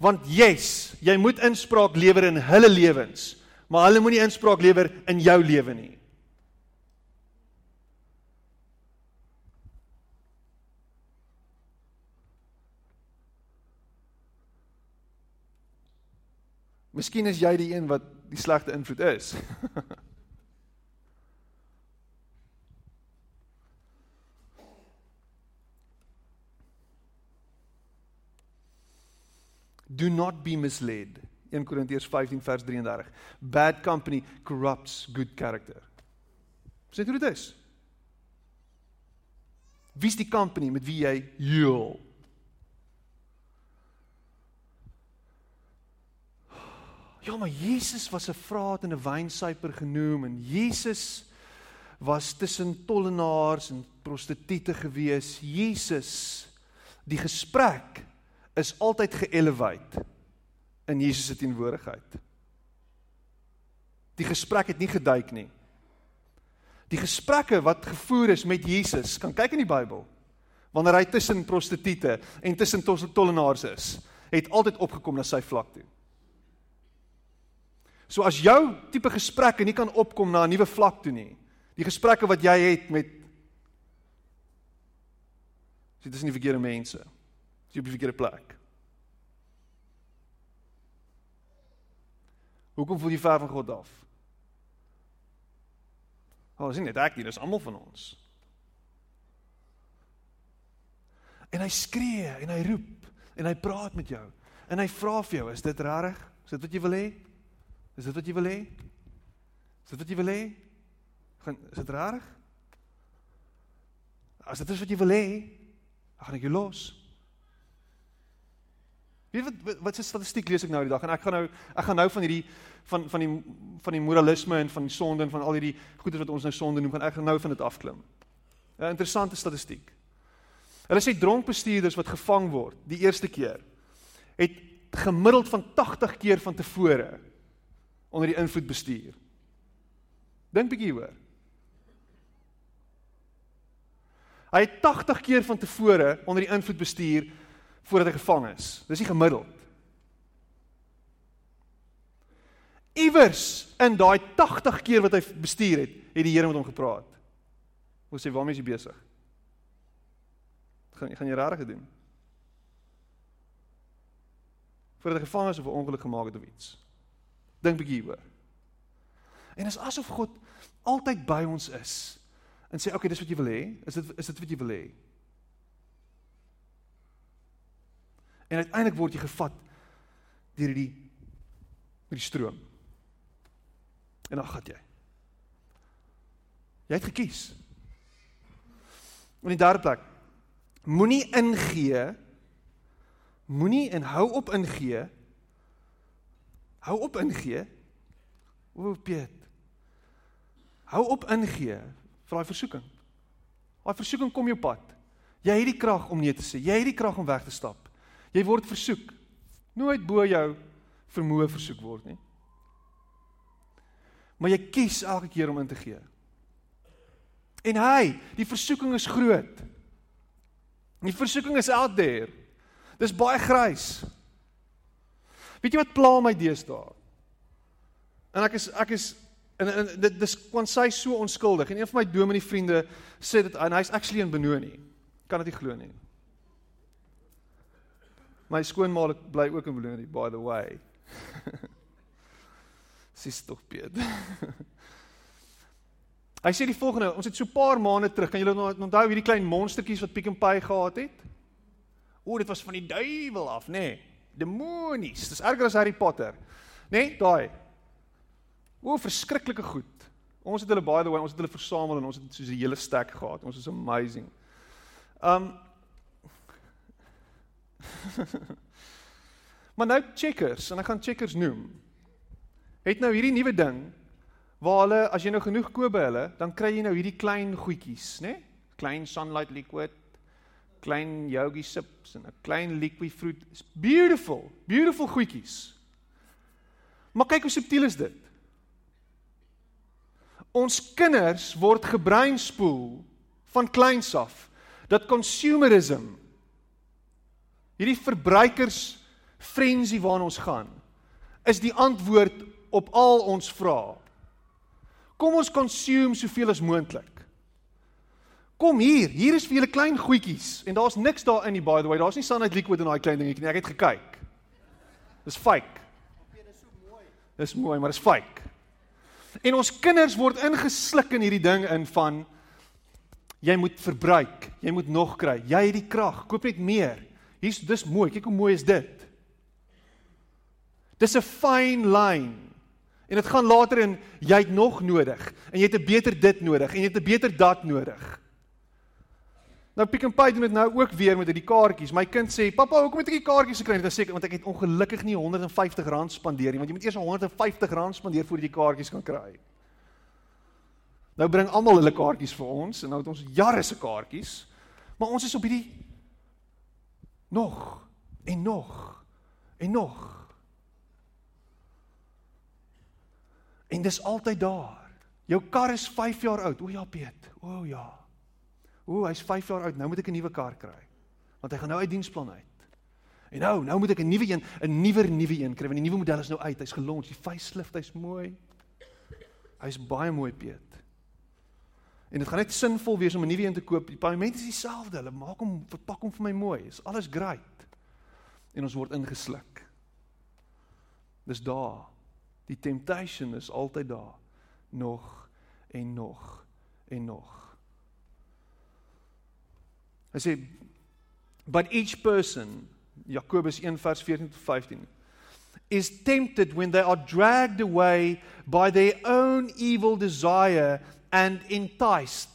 Speaker 1: Want yes, jy moet inspraak lewer in hulle lewens, maar hulle moenie inspraak lewer in jou lewe nie. Miskien is jy die een wat die slegte invloed is. Do not be misled. 1 Korintiërs 15 vers 33. Bad company corrupts good character. Sê dit is. Wie is die company met wie jy heel? Ja, maar Jesus was 'n vraat en 'n wynsuiper genoem en Jesus was tussen tollenaars en prostituie gewees. Jesus die gesprek is altyd geelevate in Jesus se teenwoordigheid. Die gesprek het nie geduik nie. Die gesprekke wat gevoer is met Jesus, kan kyk in die Bybel. Wanneer hy tussen prostituie en tussen tollenaars is, het altyd opgekom na sy vlak toe. So as jou tipe gesprekke nie kan opkom na 'n nuwe vlak toe nie. Die gesprekke wat jy het met Dit is nie verkeerde mense. Dis op die verkeerde plek. Hoekom voel jy ver van God af? Al sien dit ek nie, dis almal van ons. En hy skree en hy roep en hy praat met jou en hy vra vir jou, is dit reg? Is dit wat jy wil hê? Is dit wat jy wil hê? Is dit wat jy wil hê? Gaan is dit reg? As dit is wat jy wil hê, gaan ek jou los. Weet wat wat se statistiek lees ek nou die dag en ek gaan nou ek gaan nou van hierdie van van die van die moralisme en van die sonde en van al hierdie goeie wat ons nou sonde noem, gaan ek nou van dit afklim. 'n Interessante statistiek. Hulle sê dronkbestuurders wat gevang word die eerste keer het gemiddeld van 80 keer van tevore onder die invloed bestuur. Dink bietjie hoor. Hy het 80 keer van tevore onder die invloed bestuur voordat hy gevang is. Dis die gemiddeld. Iewers in daai 80 keer wat hy bestuur het, het die Here met hom gepraat. Hoe sê waarmee is jy besig? Gaan gaan jy regtig doen? Voordat hy gevang is of 'n ongeluk gemaak het of iets. Dink bietjie hieroor. En is asof God altyd by ons is en sê, "Oké, okay, dis wat jy wil hê. Is dit is dit wat jy wil hê?" En uiteindelik word jy gevat deur die met die stroom. En dan gaan jy. Jy het gekies. In die derde plek, moenie ingee moenie en hou op ingee Hou op ingee. O, Piet. Hou op ingee vir daai versoeking. Daai versoeking kom jou pad. Jy het die krag om nee te sê. Jy het die krag om weg te stap. Jy word versoek. Nooit bo jou vermoë versoek word nie. Maar jy kies elke keer om in te gee. En hy, die versoeking is groot. Die versoeking is out there. Dis baie grys. Weet jy wat pla my deesdae? En ek is ek is En en dit dis want sy so onskuldig en een van my dominee vriende sê dit en hy's actually in Benoni. Kan dit nie glo nie. My skoonma bly ook in Benoni by the way. Sis tog Piet. Hy sê die volgende, ons het so 'n paar maande terug, kan julle onthou hierdie klein monstertjies wat Pick n Pay gehad het? O, dit was van die duiwel af, nê? Nee, demonies. Dis erger as Harry Potter. Nê? Nee, daai. O, verskriklike goed. Ons het hulle by the way, ons het hulle versamel en ons het soos 'n hele stek gehad. Ons is amazing. Um Maar nou checkers en ek gaan checkers noem. Het nou hierdie nuwe ding waar hulle as jy nou genoeg koop by hulle, dan kry jy nou hierdie klein goedjies, né? Nee? Klein sunlight liquid, klein yogi sips en 'n klein liquid fruit. It's beautiful, beautiful goedjies. Maar kyk hoe subtiel is dit. Ons kinders word gebreinspoel van kleins af dat consumerism hierdie verbruikers frenzy waarna ons gaan is die antwoord op al ons vrae. Kom ons consume soveel as moontlik. Kom hier, hier is vir julle klein goedjies en daar's niks daarin nie by the way. Daar's nie sunlight liquid in daai klein dingetjie nie. Ek het gekyk. Dis fake. Dis so mooi. Dis mooi, maar dis fake. En ons kinders word ingesluk in hierdie ding in van jy moet verbruik, jy moet nog kry. Jy het die krag, koop net meer. Hier's dis mooi. Kyk hoe mooi is dit. Dis 'n fine line. En dit gaan later in jy het nog nodig en jy het 'n beter dit nodig en jy het 'n beter dat nodig. Nou Pick n Pay doen dit nou ook weer met hierdie kaartjies. My kind sê, "Pappa, hoekom het ek hierdie kaartjies gekry?" Dit is seker want ek het ongelukkig nie R150 spandeer nie, want jy moet eers R150 spandeer voordat jy die kaartjies kan kry. Nou bring almal hulle kaartjies vir ons en nou het ons jare se kaartjies. Maar ons is op hierdie nog en nog en nog. En dis altyd daar. Jou kar is 5 jaar oud. O ja, Piet. O ja. O, hy's 5 jaar oud. Nou moet ek 'n nuwe kar kry. Want hy gaan nou uit diensplan uit. En nou, nou moet ek 'n nuwe een, 'n nuwer nuwe een kry want die nuwe model is nou uit. Hy's gelons. Die facelift, hy's mooi. Hy's baie mooi, Piet. En dit gaan net sinvol wees om 'n nuwe een te koop. Die paaiement is dieselfde. Hulle maak hom verpak hom vir my mooi. Is alles great. En ons word ingesluk. Dis daar. Die temptation is altyd daar. Nog en nog en nog. Hy sê but each person Jakobus 1 vers 14 tot 15 is tempted when they are dragged away by their own evil desire and enticed.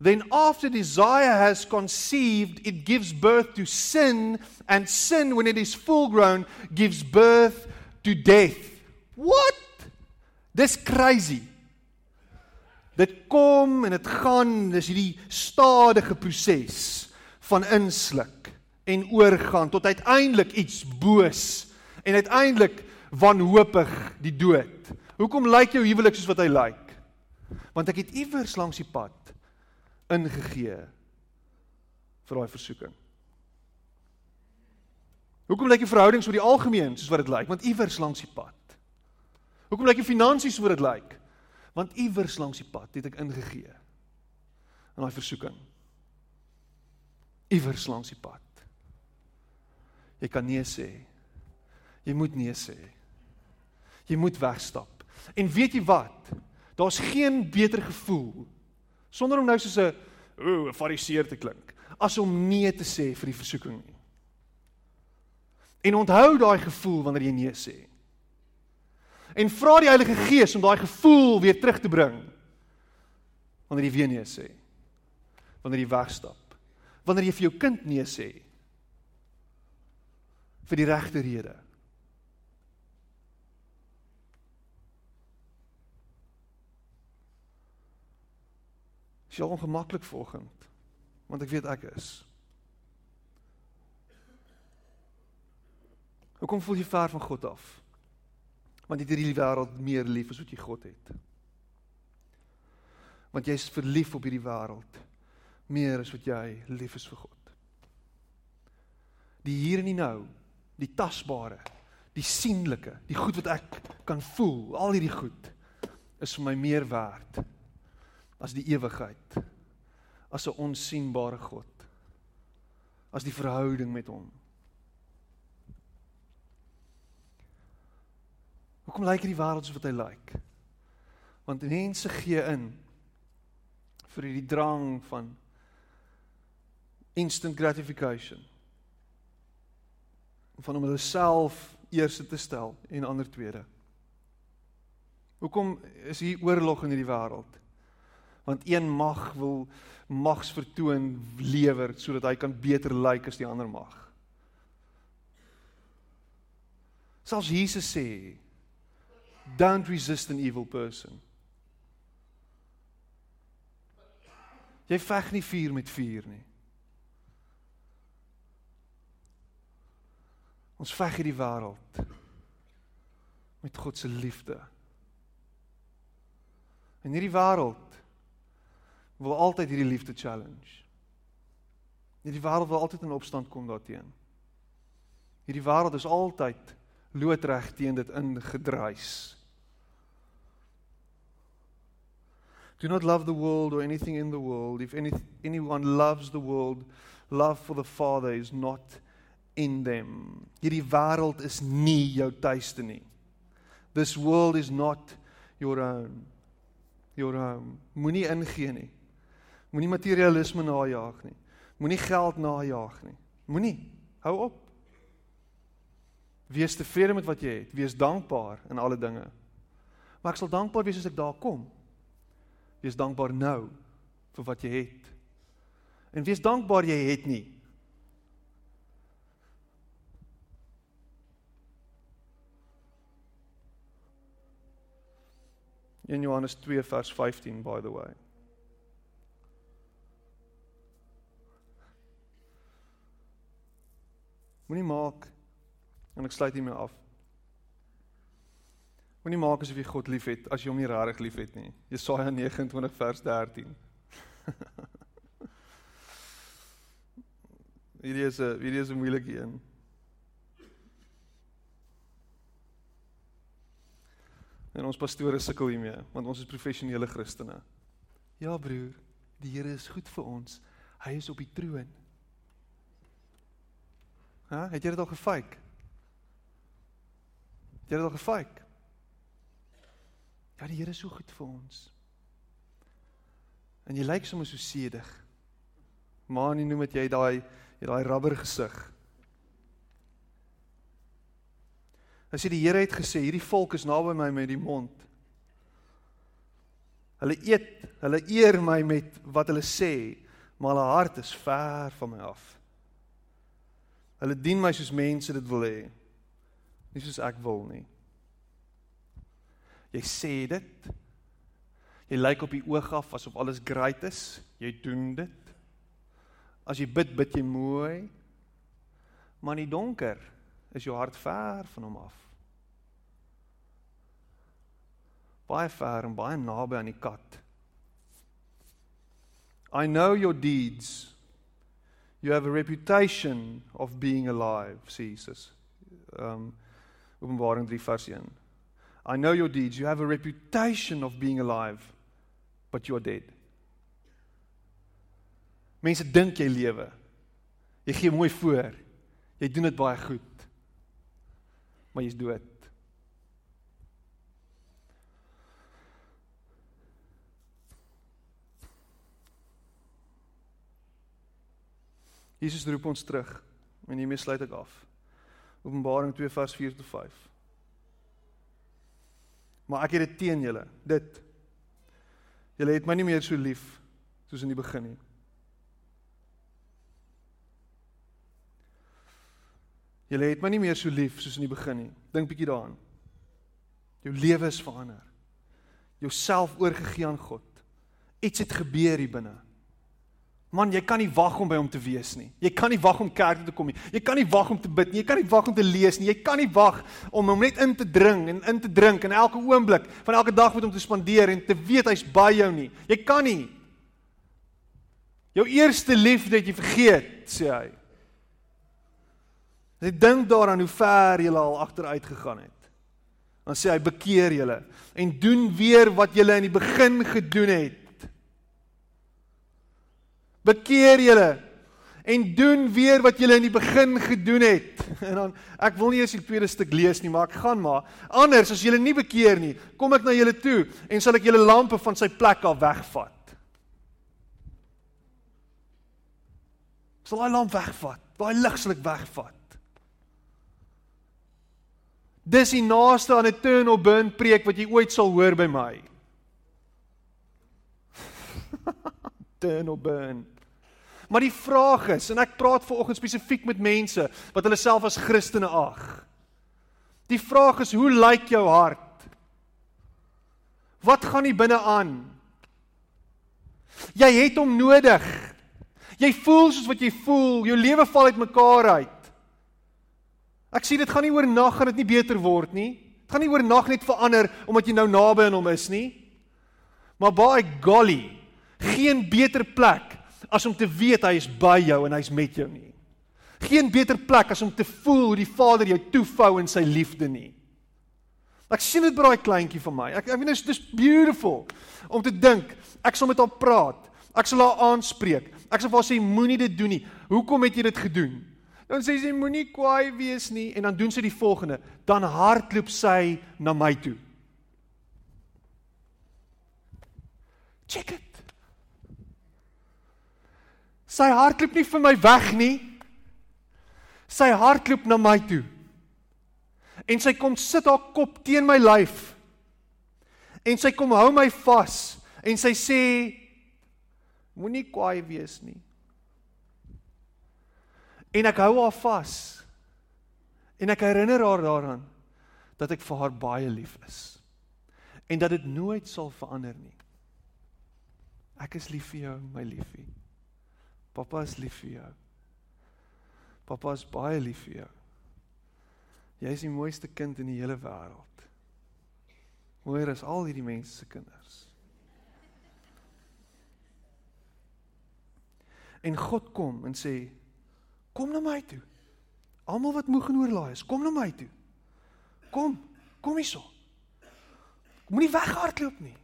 Speaker 1: Then, after desire has conceived, it gives birth to sin, and sin, when it is full grown, gives birth to death. What? Dis crazy. Dit kom en dit gaan, dis hierdie stadige proses van insluk en oorgaan tot uiteindelik iets boos en uiteindelik wanhoopig die dood. Hoekom lyk jou huwelik soos wat hy lyk? Want ek het iewers langs die pad ingegee vir daai versoeking. Hoekom lyk jou verhoudings oor die algemeen soos wat dit lyk? Want iewers langs die pad. Hoekom lyk jou finansies soos wat dit lyk? Want iewers langs die pad het ek ingegee in daai versoeking. Iewers langs die pad. Jy kan nee sê. Jy moet nee sê. Jy moet wegstap. En weet jy wat? Daar's geen beter gevoel sonder om nou soos 'n o, 'n fariseer te klink as om nee te sê vir die versoeking nie. En onthou daai gevoel wanneer jy nee sê en vra die Heilige Gees om daai gevoel weer terug te bring. Wanneer jy weer nee sê. Wanneer jy wegstap. Wanneer jy vir jou kind nee sê. vir die regte rede. Is jy ongemaklik vanoggend? Want ek weet ek is. Hoekom voel jy ver van God af? Want jy het hierdie wêreld meer lief as wat jy God het. Want jy's verlief op hierdie wêreld meer as wat jy lief is vir God. Die hier en die nou, die tasbare, die sienlike, die goed wat ek kan voel, al hierdie goed is vir my meer werd as die ewigheid. As 'n onsigbare God. As die verhouding met hom. Hoekom lyk hierdie wêreld soos wat hy lyk? Want mense gee in vir hierdie drang van instant gratification. Van om hulle self eerste te stel en ander tweede. Hoekom is hier oorlog in hierdie wêreld? Want een mag wil mags vertoon lewer sodat hy kan beter lyk as die ander mag. Selfs Jesus sê Don't resist an evil person. Jy veg nie vuur met vuur nie. Ons veg hierdie wêreld met God se liefde. En hierdie wêreld wil altyd hierdie liefde challenge. Hierdie wêreld wil altyd in opstand kom daarteenoor. Hierdie wêreld is altyd loodreg teen dit ingedruis. Do not love the world or anything in the world. If any, anyone loves the world, love for the Father is not in them. Hierdie wêreld is nie jou tuiste nie. This world is not your own. Your own. Moenie ingee nie. Moenie materialisme najag nie. Moenie geld najag nie. Moenie. Hou op. Wees tevrede met wat jy het. Wees dankbaar in alle dinge. Maar ek sal dankbaar wees as ek daar kom. Wees dankbaar nou vir wat jy het. En wees dankbaar jy het nie. In Johannes 2 vers 15 by the way. Moenie maak en ek sluit hiermee af. Moenie maak asof jy God liefhet as jy hom nie regtig liefhet nie. Jesaja 29 vers 13. hierdie is 'n hierdie is 'n moeilike een. En ons pastore sukkel hiermee want ons is professionele Christene. Ja broer, die Here is goed vir ons. Hy is op die troon. Hæ, het jy dit al gefake? Het jy dit al gefake? Ja, die Here is so goed vir ons. En jy lyk sommer so sedig. Maar nie noem dit jy daai jy daai rubber gesig. As jy die Here het gesê, hierdie volk is naby my met die mond. Hulle eet, hulle eer my met wat hulle sê, maar hulle hart is ver van my af. Hulle dien my soos mense dit wil hê. Nie soos ek wil nie. Jy sê dit. Jy lyk op die oog af asof alles great is. Jy doen dit. As jy bid, bid jy mooi. Maar in die donker is jou hart ver van hom af. Baie ver en baie naby aan die kat. I know your deeds. You have a reputation of being alive, Jesus. Um Openbaring 3 vers 1. I know your deeds. You have a reputation of being alive, but you are dead. Mense dink jy lewe. Jy gee mooi voor. Jy doen dit baie goed. Maar jy's dood. Jesus roep ons terug en hiermee sluit ek af. Openbaring 2 vers 4 tot 5. Maar ek het dit teen julle. Dit Julle het my nie meer so lief soos in die begin nie. Julle het my nie meer so lief soos in die begin nie. Dink bietjie daaraan. Jou lewe is verander. Jouself oorgegee aan God. Iets het gebeur hier binne. Man, jy kan nie wag om by hom te wees nie. Jy kan nie wag om kerk toe te kom nie. Jy kan nie wag om te bid nie. Jy kan nie wag om te lees nie. Jy kan nie wag om hom net in te dring en in te drink in elke oomblik van elke dag met hom te spandeer en te weet hy's by jou nie. Jy kan nie. Jou eerste liefde het jy vergeet, sê hy. Jy dink daaraan hoe ver jy al agteruit gegaan het. Dan sê hy bekeer julle en doen weer wat julle in die begin gedoen het. Bekeer julle en doen weer wat julle in die begin gedoen het. En dan ek wil nie eers die tweede stuk lees nie, maar ek gaan maar. Anders as julle nie bekeer nie, kom ek na julle toe en sal ek julle lampe van sy plek af wegvat. Sal daai lamp wegvat. Daai lig sal ek wegvat. Dis die naaste aan 'n turn or burn preek wat jy ooit sal hoor by my. turn or burn. Maar die vraag is en ek praat veraloggend spesifiek met mense wat hulle self as Christene ag. Die vraag is hoe lyk jou hart? Wat gaan nie binne aan? Jy het hom nodig. Jy voel soos wat jy voel, jou lewe val uitmekaar uit. Ek sê dit gaan nie oor nag gaan dit nie beter word nie. Dit gaan nie oor nag net verander omdat jy nou naby aan hom is nie. Maar baie golly, geen beter plek as om te weet hy is by jou en hy's met jou nie. Geen beter plek as om te voel hoe die Vader jou toefou in sy liefde nie. Ek sien dit by daai kleintjie van my. Ek ek weet dit is beautiful om te dink ek sal met haar praat. Ek sal haar aanspreek. Ek sal vir haar sê moenie dit doen nie. Hoekom het jy dit gedoen? Dan sê sy moenie kwaai wees nie en dan doen sy die volgende. Dan hardloop sy na my toe. Check it. Sy hardloop nie vir my weg nie. Sy hardloop na my toe. En sy kom sit haar kop teen my lyf. En sy kom hou my vas en sy sê moenie kwaai wees nie. En ek hou haar vas. En ek herinner haar daaraan dat ek vir haar baie lief is. En dat dit nooit sal verander nie. Ek is lief vir jou, my liefie. Pappa is lief vir jou. Pappa is baie lief vir jou. Jy is die mooiste kind in die hele wêreld. Mooier as al hierdie mense se kinders. En God kom en sê: "Kom na my toe. Almal wat moeg en oorlaai is, kom na my toe. Kom, kom hierso. Moenie weghardloop nie.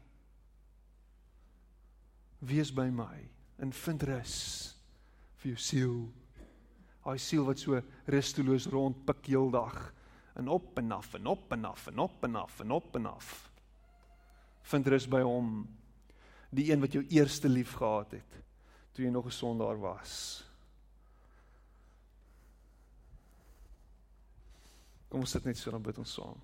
Speaker 1: Wees by my en vind rus vir jou siel. Daai siel wat so rusteloos rondpik heeldag en op en af en op en af en op en af en op en af. Vind rus by hom, die een wat jou eerste lief gehad het toe jy nog 'n sondaar was. Kom ons sit net so dan bid ons saam.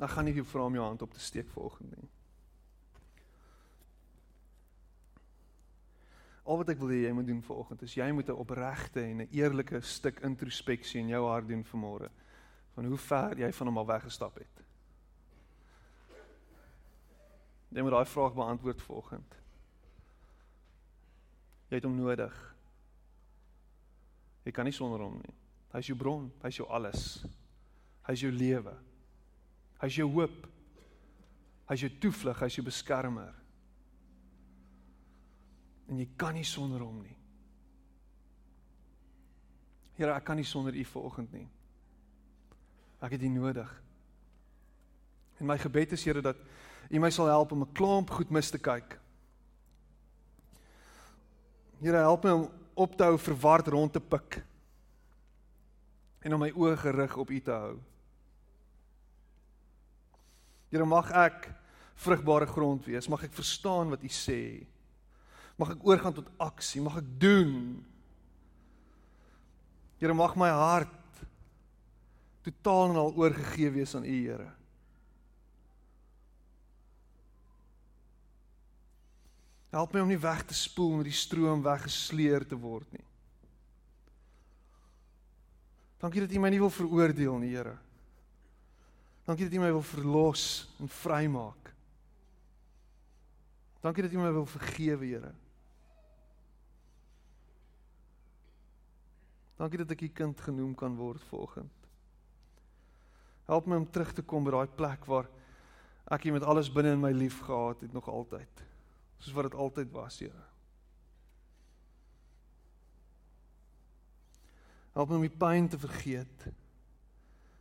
Speaker 1: Ek gaan nie vir vra om jou hand op te steek vanoggend nie. Al wat ek wil hê jy moet doen vanoggend is jy moet 'n opregte en 'n eerlike stuk introspeksie in jou hart doen vanmôre van hoe ver jy van hom al weggestap het. Jy moet daai vraag beantwoord vanoggend. Jy het hom nodig. Jy kan nie sonder hom nie. Hy is jou bron, hy is jou alles. Hy is jou lewe. Hy's jou hoop. Hy's jou toevlug, hy's jou beskermer. En jy kan nie sonder hom nie. Here, ek kan nie sonder U vanoggend nie. Ek het U nodig. En my gebed is Here dat U my sal help om 'n klomp goed mis te kyk. Here, help my om op te hou verward rond te pik en om my oë gerig op U te hou. Here mag ek vrugbare grond wees. Mag ek verstaan wat U sê. Mag ek oorgaan tot aksie. Mag ek doen. Here mag my hart totaal en al oorgegee wees aan U, Here. Help my om nie weg te spoel met die stroom weggesleer te word nie. Dankie dat U my nie wil veroordeel nie, Here. Dankie dat U my wil verlos en vrymaak. Dankie dat U my wil vergewe, Here. Dankie dat ek U kind genoem kan word vanoggend. Help my om terug te kom by daai plek waar ek U met alles binne in my lief gehad het nog altyd. Soos wat dit altyd was, Here. Help my om die pyn te vergeet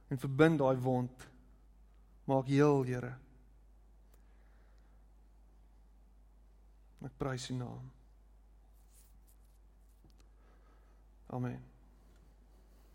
Speaker 1: en verbind daai wond Maak heel, Here. Ek prys U naam. Amen.